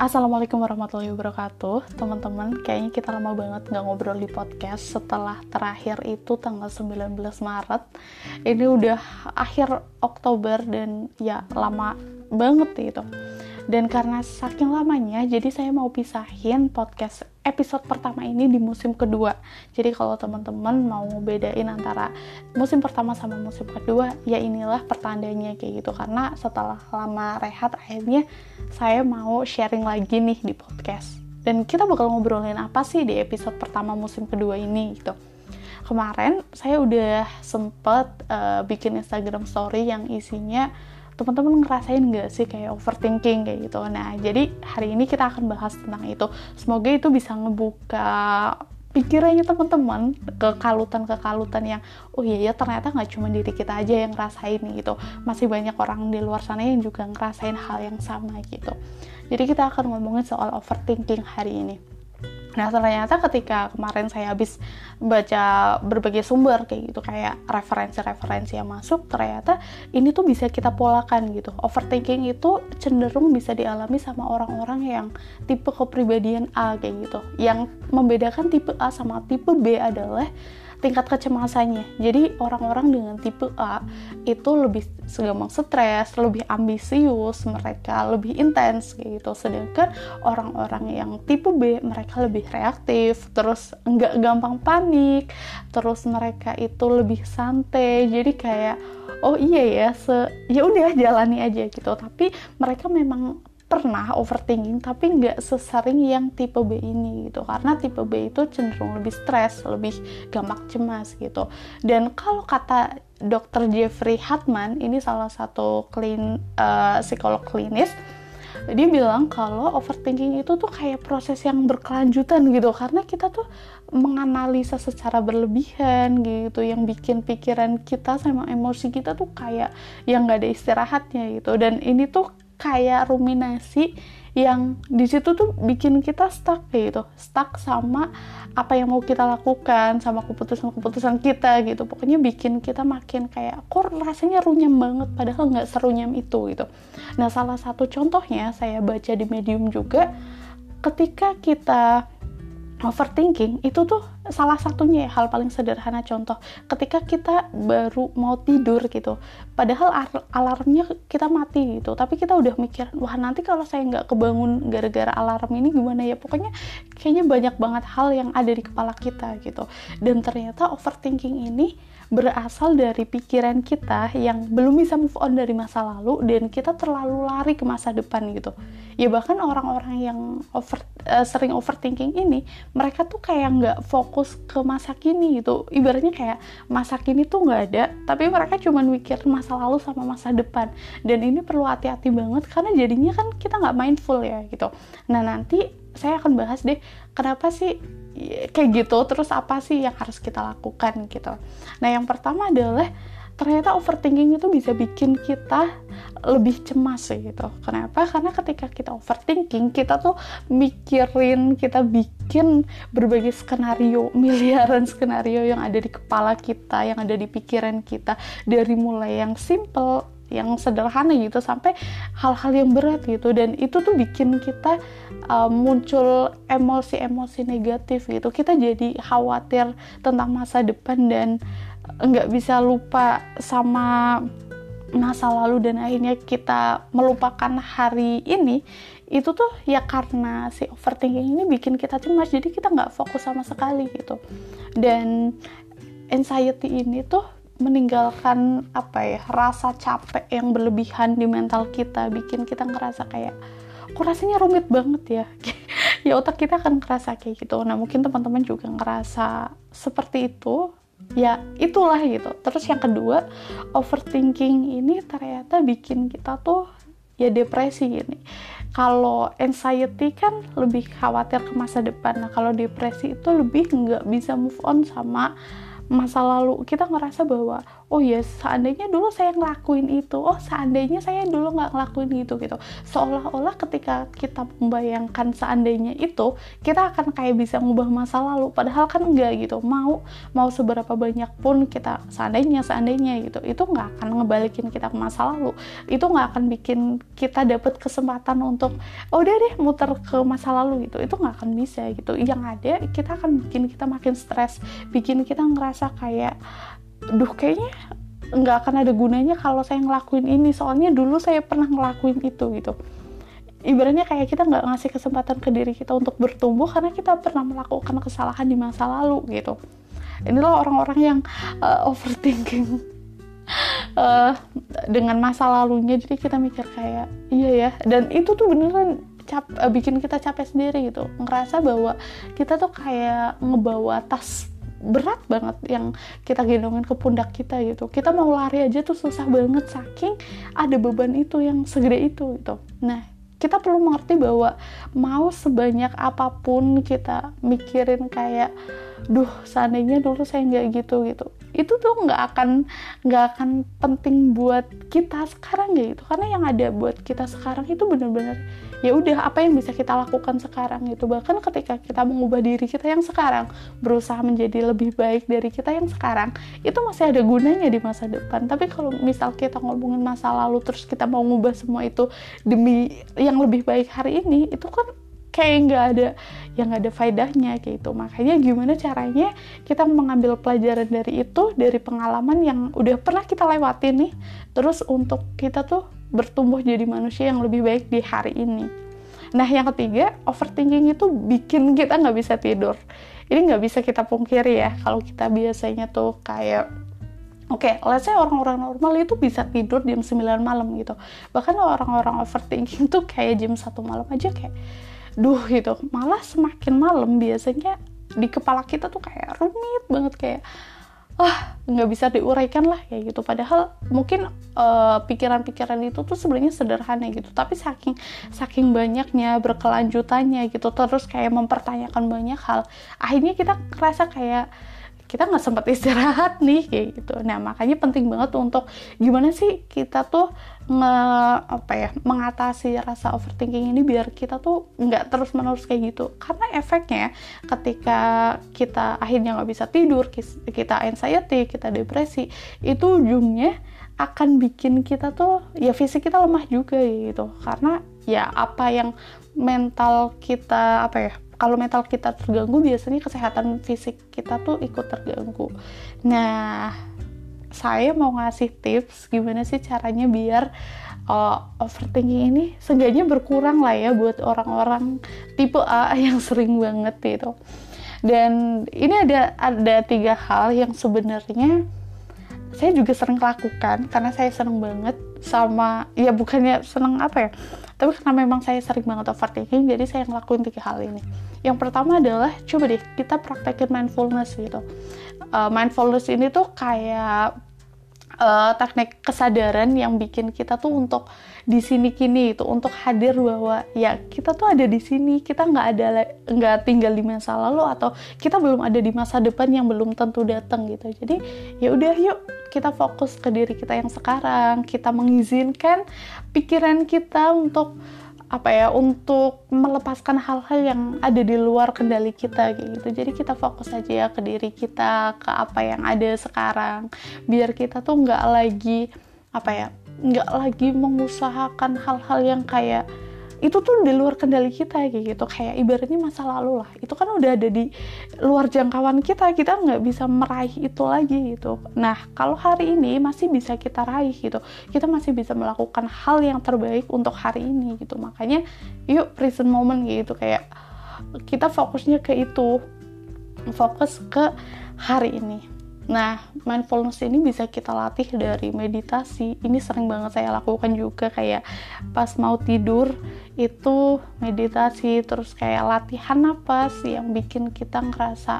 Assalamualaikum warahmatullahi wabarakatuh. Teman-teman, kayaknya kita lama banget nggak ngobrol di podcast Setelah terakhir itu tanggal 19 Maret. Ini udah akhir Oktober dan ya lama banget gitu. Dan karena saking lamanya jadi saya mau pisahin podcast episode pertama ini di musim kedua. Jadi kalau teman-teman mau bedain antara musim pertama sama musim kedua ya inilah pertandanya kayak gitu. Karena setelah lama rehat akhirnya saya mau sharing lagi nih di podcast. Dan kita bakal ngobrolin apa sih di episode pertama musim kedua ini gitu. Kemarin saya udah sempet uh, bikin Instagram story yang isinya teman-teman ngerasain gak sih kayak overthinking kayak gitu? Nah jadi hari ini kita akan bahas tentang itu. Semoga itu bisa ngebuka pikirannya teman-teman kekalutan-kekalutan yang oh iya ya ternyata nggak cuma diri kita aja yang ngerasain gitu. Masih banyak orang di luar sana yang juga ngerasain hal yang sama gitu. Jadi kita akan ngomongin soal overthinking hari ini Nah ternyata ketika kemarin saya habis baca berbagai sumber kayak gitu kayak referensi-referensi yang masuk ternyata ini tuh bisa kita polakan gitu. Overthinking itu cenderung bisa dialami sama orang-orang yang tipe kepribadian A kayak gitu. Yang membedakan tipe A sama tipe B adalah tingkat kecemasannya. Jadi orang-orang dengan tipe A itu lebih gampang stres, lebih ambisius, mereka lebih intens kayak gitu. Sedangkan orang-orang yang tipe B mereka lebih reaktif, terus enggak gampang panik, terus mereka itu lebih santai. Jadi kayak oh iya ya, se ya udah jalani aja gitu. Tapi mereka memang pernah overthinking tapi nggak sesering yang tipe B ini gitu. Karena tipe B itu cenderung lebih stres lebih gampang cemas gitu. Dan kalau kata dokter Jeffrey Hartman ini salah satu klin, uh, psikolog klinis dia bilang kalau overthinking itu tuh kayak proses yang berkelanjutan gitu. Karena kita tuh menganalisa secara berlebihan gitu yang bikin pikiran kita sama emosi kita tuh kayak yang nggak ada istirahatnya gitu. Dan ini tuh kayak ruminasi yang di situ tuh bikin kita stuck gitu. Stuck sama apa yang mau kita lakukan sama keputusan-keputusan kita gitu. Pokoknya bikin kita makin kayak kok rasanya runyam banget padahal nggak serunyam itu gitu. Nah salah satu contohnya saya baca di medium juga ketika kita overthinking itu tuh salah satunya ya, hal paling sederhana contoh. Ketika kita baru mau tidur gitu padahal alarmnya kita mati gitu tapi kita udah mikir wah nanti kalau saya nggak kebangun gara-gara alarm ini gimana ya? Pokoknya kayaknya banyak banget hal yang ada di kepala kita gitu. Dan ternyata overthinking ini berasal dari pikiran kita yang belum bisa move on dari masa lalu dan kita terlalu lari ke masa depan gitu. Ya bahkan orang-orang yang over uh, sering overthinking ini mereka tuh kayak nggak fokus ke masa kini gitu. Ibaratnya kayak masa kini tuh nggak ada tapi mereka cuma mikir masa lalu sama masa depan. Dan ini perlu hati-hati banget karena jadinya kan kita nggak mindful ya gitu. Nah nanti saya akan bahas deh kenapa sih kayak gitu terus apa sih yang harus kita lakukan gitu nah yang pertama adalah ternyata overthinking itu bisa bikin kita lebih cemas gitu. Kenapa? Karena ketika kita overthinking, kita tuh mikirin, kita bikin berbagai skenario, miliaran skenario yang ada di kepala kita, yang ada di pikiran kita, dari mulai yang simple yang sederhana gitu sampai hal-hal yang berat gitu dan itu tuh bikin kita uh, muncul emosi-emosi negatif gitu. Kita jadi khawatir tentang masa depan dan nggak bisa lupa sama masa lalu dan akhirnya kita melupakan hari ini. Itu tuh ya karena si overthinking ini bikin kita cemas jadi kita nggak fokus sama sekali gitu. Dan anxiety ini tuh meninggalkan apa ya rasa capek yang berlebihan di mental kita bikin kita ngerasa kayak kok rasanya rumit banget ya. Ya otak kita akan ngerasa kayak gitu. Nah mungkin teman-teman juga ngerasa seperti itu. Ya itulah gitu. Terus yang kedua overthinking ini ternyata bikin kita tuh ya depresi gini. Kalau anxiety kan lebih khawatir ke masa depan. Nah kalau depresi itu lebih nggak bisa move on sama masa lalu. Kita ngerasa bahwa oh ya seandainya dulu saya ngelakuin itu oh seandainya saya dulu nggak ngelakuin itu gitu. Seolah-olah ketika kita membayangkan seandainya itu kita akan kayak bisa ngubah masa lalu. Padahal kan enggak gitu. Mau mau seberapa banyak pun kita seandainya seandainya gitu. Itu nggak akan ngebalikin kita ke masa lalu. Itu nggak akan bikin kita dapat kesempatan untuk oh udah deh muter ke masa lalu gitu. Itu nggak akan bisa gitu. Yang ada kita akan bikin kita makin stres. Bikin kita ngerasa kayak duh kayaknya nggak akan ada gunanya kalau saya ngelakuin ini. Soalnya dulu saya pernah ngelakuin itu gitu. Ibaratnya kayak kita nggak ngasih kesempatan ke diri kita untuk bertumbuh karena kita pernah melakukan kesalahan di masa lalu gitu. Inilah orang-orang yang uh, overthinking uh, dengan masa lalunya. Jadi kita mikir kayak iya ya. Dan itu tuh beneran cap, uh, bikin kita capek sendiri gitu. Ngerasa bahwa kita tuh kayak ngebawa tas berat banget yang kita gendongin ke pundak kita gitu. Kita mau lari aja tuh susah banget saking ada beban itu yang segede itu gitu. Nah kita perlu mengerti bahwa mau sebanyak apa pun kita mikirin kayak duh seandainya dulu saya nggak gitu gitu. Itu tuh nggak akan nggak akan penting buat kita sekarang ya gitu. Karena yang ada buat kita sekarang itu bener-bener ya udah apa yang bisa kita lakukan sekarang gitu. Bahkan ketika kita mengubah diri kita yang sekarang berusaha menjadi lebih baik dari kita yang sekarang itu masih ada gunanya di masa depan. Tapi kalau misal kita ngomongin masa lalu terus kita mau ngubah semua itu demi yang lebih baik hari ini itu kan kayak nggak ada yang nggak ada faedahnya kayak gitu. Makanya gimana caranya kita mengambil pelajaran dari itu dari pengalaman yang udah pernah kita lewatin nih. Terus untuk kita tuh bertumbuh jadi manusia yang lebih baik di hari ini. Nah, yang ketiga, overthinking itu bikin kita nggak bisa tidur. Ini nggak bisa kita pungkiri ya, kalau kita biasanya tuh kayak Oke, okay, let's say orang-orang normal itu bisa tidur jam 9 malam gitu. Bahkan orang-orang overthinking tuh kayak jam 1 malam aja kayak duh gitu. Malah semakin malam biasanya di kepala kita tuh kayak rumit banget kayak wah nggak bisa diuraikan lah kayak gitu. Padahal mungkin eh, pikiran-pikiran uh, itu tuh sebenarnya sederhana gitu tapi saking saking banyaknya berkelanjutannya gitu terus kayak mempertanyakan banyak hal akhirnya kita kerasa kayak kita nggak sempat istirahat nih kayak gitu. Nah makanya penting banget untuk gimana sih kita tuh nge apa ya mengatasi rasa overthinking ini biar kita tuh nggak terus menerus kayak gitu. Karena efeknya ketika kita akhirnya nggak bisa tidur kita anxiety kita depresi itu ujungnya akan bikin kita tuh ya fisik kita lemah juga gitu. Karena ya apa yang mental kita apa ya kalau mental kita terganggu biasanya kesehatan fisik kita tuh ikut terganggu. Nah saya mau ngasih tips gimana sih caranya biar uh, overthinking ini seenggaknya berkurang lah ya buat orang-orang tipe A yang sering banget gitu. Dan ini ada ada tiga hal yang sebenarnya saya juga sering lakukan karena saya seneng banget sama ya bukannya seneng apa ya tapi karena memang saya sering banget overthinking jadi saya ngelakuin tiga hal ini yang pertama adalah coba deh kita praktekin mindfulness gitu. Uh, mindfulness ini tuh kayak uh, teknik kesadaran yang bikin kita tuh untuk di sini kini itu untuk hadir bahwa ya kita tuh ada di sini kita nggak ada nggak tinggal di masa lalu atau kita belum ada di masa depan yang belum tentu datang gitu. Jadi ya udah yuk kita fokus ke diri kita yang sekarang kita mengizinkan pikiran kita untuk apa ya untuk melepaskan hal-hal yang ada di luar kendali kita gitu. Jadi kita fokus aja ya ke diri kita ke apa yang ada sekarang. Biar kita tuh nggak lagi apa ya nggak lagi mengusahakan hal-hal yang kayak itu tuh di luar kendali kita kayak gitu. Kayak ibaratnya masa lalu lah. Itu kan udah ada di luar jangkauan kita. Kita nggak bisa meraih itu lagi gitu. Nah kalau hari ini masih bisa kita raih gitu. Kita masih bisa melakukan hal yang terbaik untuk hari ini gitu. Makanya yuk present moment gitu. Kayak kita fokusnya ke itu. Fokus ke hari ini Nah, mindfulness ini bisa kita latih dari meditasi. Ini sering banget saya lakukan juga kayak pas mau tidur itu meditasi terus kayak latihan napas yang bikin kita ngerasa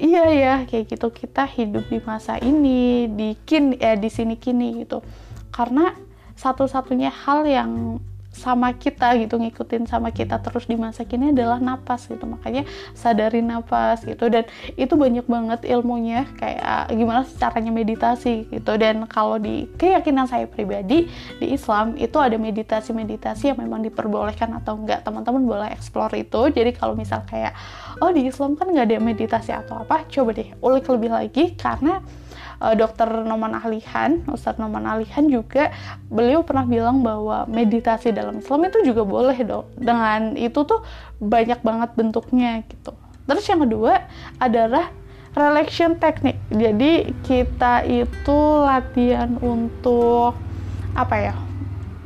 iya ya kayak gitu kita hidup di masa ini di kin ya di sini kini gitu. Karena satu-satunya hal yang sama kita gitu ngikutin sama kita terus di masa kini adalah napas gitu. Makanya sadari napas gitu. Dan itu banyak banget ilmunya kayak gimana caranya meditasi gitu. Dan kalau di keyakinan saya pribadi di Islam itu ada meditasi-meditasi yang memang diperbolehkan atau enggak. Teman-teman boleh explore itu. Jadi kalau misal kayak oh di Islam kan nggak ada meditasi atau apa coba deh ulik lebih lagi. Karena uh, dokter Noman Ahlihan, Ustadz Noman Ahlihan juga beliau pernah bilang bahwa meditasi dalam Islam itu juga boleh dong. Dengan itu tuh banyak banget bentuknya gitu. Terus yang kedua adalah relaxation teknik. Jadi kita itu latihan untuk apa ya?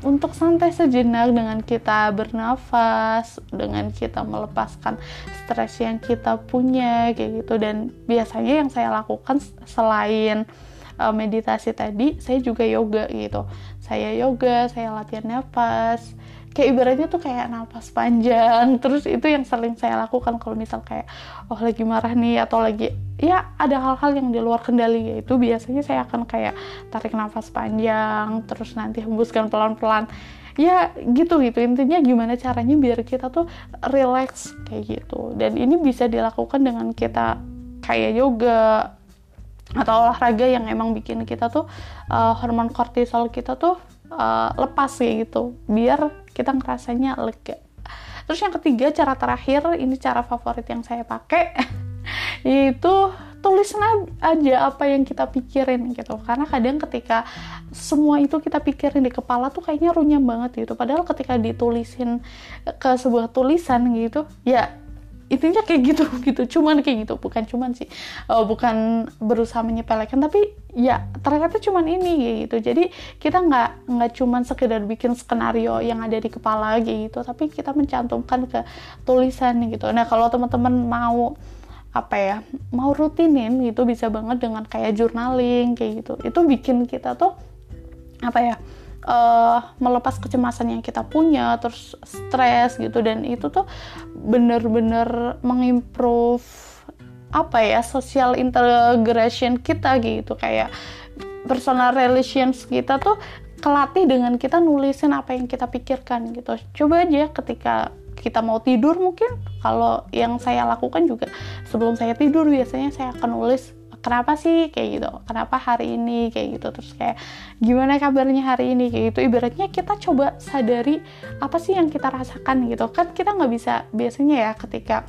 Untuk santai sejenak dengan kita bernafas, dengan kita melepaskan stres yang kita punya kayak gitu dan biasanya yang saya lakukan selain uh, meditasi tadi, saya juga yoga gitu. Saya yoga, saya latihan nafas, kayak ibaratnya tuh kayak nafas panjang. Terus itu yang sering saya lakukan kalau misal kayak oh lagi marah nih atau lagi ya ada hal-hal yang di luar kendali yaitu biasanya saya akan kayak tarik nafas panjang terus nanti hembuskan pelan-pelan. Ya gitu gitu. Intinya gimana caranya biar kita tuh relax kayak gitu. Dan ini bisa dilakukan dengan kita kayak yoga atau olahraga yang emang bikin kita tuh uh, hormon kortisol kita tuh uh, lepas kayak gitu. Biar kita ngerasanya lega. Terus yang ketiga cara terakhir ini cara favorit yang saya pakai itu tulisan aja apa yang kita pikirin gitu. Karena kadang ketika semua itu kita pikirin di kepala tuh kayaknya runyam banget gitu. Padahal ketika ditulisin ke sebuah tulisan gitu ya intinya kayak gitu gitu. Cuman kayak gitu bukan cuman sih uh, bukan berusaha menyepelekan tapi ya ternyata cuman ini gitu. Jadi kita nggak nggak cuman sekedar bikin skenario yang ada di kepala gitu. Tapi kita mencantumkan ke tulisan gitu. Nah kalau teman-teman mau apa ya mau rutinin gitu bisa banget dengan kayak journaling kayak gitu. Itu bikin kita tuh apa ya uh, melepas kecemasan yang kita punya terus stres gitu. Dan itu tuh bener-bener mengimprove apa ya social integration kita gitu. Kayak personal relations kita tuh kelatih dengan kita nulisin apa yang kita pikirkan gitu. Coba aja ketika kita mau tidur mungkin kalau yang saya lakukan juga sebelum saya tidur biasanya saya akan nulis kenapa sih? kayak gitu. Kenapa hari ini? kayak gitu. Terus kayak gimana kabarnya hari ini? kayak gitu. Ibaratnya kita coba sadari apa sih yang kita rasakan gitu. Kan kita nggak bisa biasanya ya ketika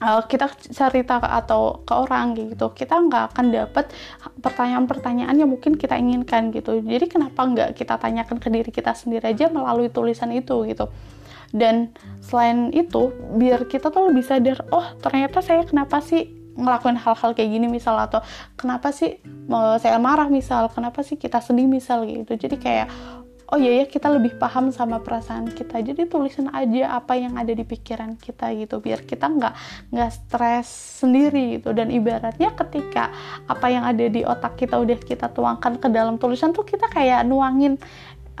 uh, kita cerita atau ke orang gitu kita nggak akan dapat pertanyaan-pertanyaan yang mungkin kita inginkan gitu. Jadi kenapa nggak kita tanyakan ke diri kita sendiri aja melalui tulisan itu gitu. Dan selain itu biar kita tuh lebih sadar oh ternyata saya kenapa sih ngelakuin hal-hal kayak gini misal atau kenapa sih saya marah misal kenapa sih kita sedih misal gitu. Jadi kayak oh iya ya kita lebih paham sama perasaan kita. Jadi tulisin aja apa yang ada di pikiran kita gitu biar kita nggak nggak stres sendiri gitu. Dan ibaratnya ketika apa yang ada di otak kita udah kita tuangkan ke dalam tulisan tuh kita kayak nuangin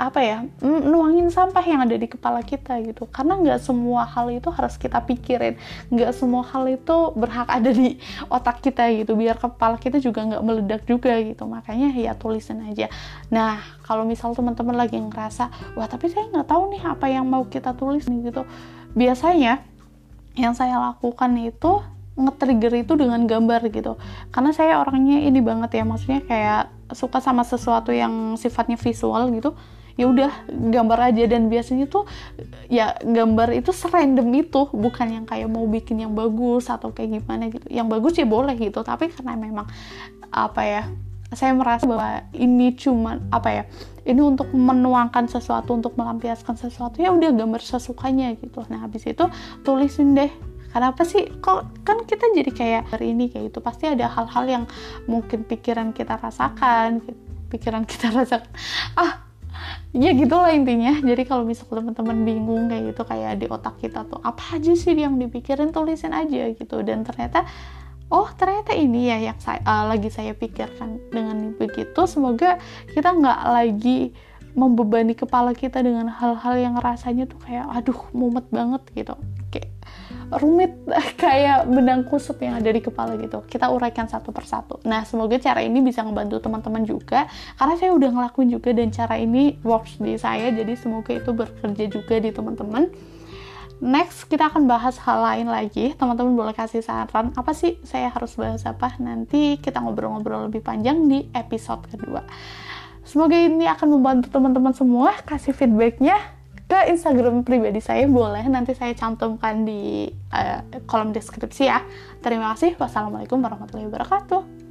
apa ya nuangin sampah yang ada di kepala kita gitu. Karena nggak semua hal itu harus kita pikirin. Nggak semua hal itu berhak ada di otak kita gitu. Biar kepala kita juga nggak meledak juga gitu. Makanya ya tulisin aja. Nah kalau misal teman-teman lagi ngerasa wah tapi saya nggak tahu nih apa yang mau kita tulis nih gitu. Biasanya yang saya lakukan itu nge-trigger itu dengan gambar gitu. Karena saya orangnya ini banget ya. Maksudnya kayak suka sama sesuatu yang sifatnya visual gitu ya udah gambar aja. Dan biasanya tuh ya gambar itu serandom itu. Bukan yang kayak mau bikin yang bagus atau kayak gimana gitu. Yang bagus ya boleh gitu. Tapi karena memang apa ya saya merasa bahwa ini cuman apa ya ini untuk menuangkan sesuatu untuk melampiaskan sesuatu ya udah gambar sesukanya gitu. Nah habis itu tulisin deh. Kenapa sih? Kok kan kita jadi kayak hari ini kayak itu pasti ada hal-hal yang mungkin pikiran kita rasakan pikiran kita rasakan. Ah ya gitulah intinya. Jadi kalau misal teman-teman bingung kayak gitu kayak di otak kita tuh apa aja sih yang dipikirin tulisin aja gitu. Dan ternyata oh ternyata ini ya yang saya uh, lagi saya pikirkan. Dengan begitu semoga kita nggak lagi membebani kepala kita dengan hal-hal yang rasanya tuh kayak aduh mumet banget gitu rumit kayak benang kusut yang ada di kepala gitu. Kita uraikan satu persatu. Nah semoga cara ini bisa ngebantu teman-teman juga karena saya udah ngelakuin juga dan cara ini works di saya jadi semoga itu bekerja juga di teman-teman. Next kita akan bahas hal lain lagi. Teman-teman boleh kasih saran apa sih saya harus bahas apa? Nanti kita ngobrol-ngobrol lebih panjang di episode kedua. Semoga ini akan membantu teman-teman semua. Kasih feedbacknya ke Instagram pribadi saya boleh nanti saya cantumkan di uh, kolom deskripsi ya. Terima kasih. Wassalamualaikum warahmatullahi wabarakatuh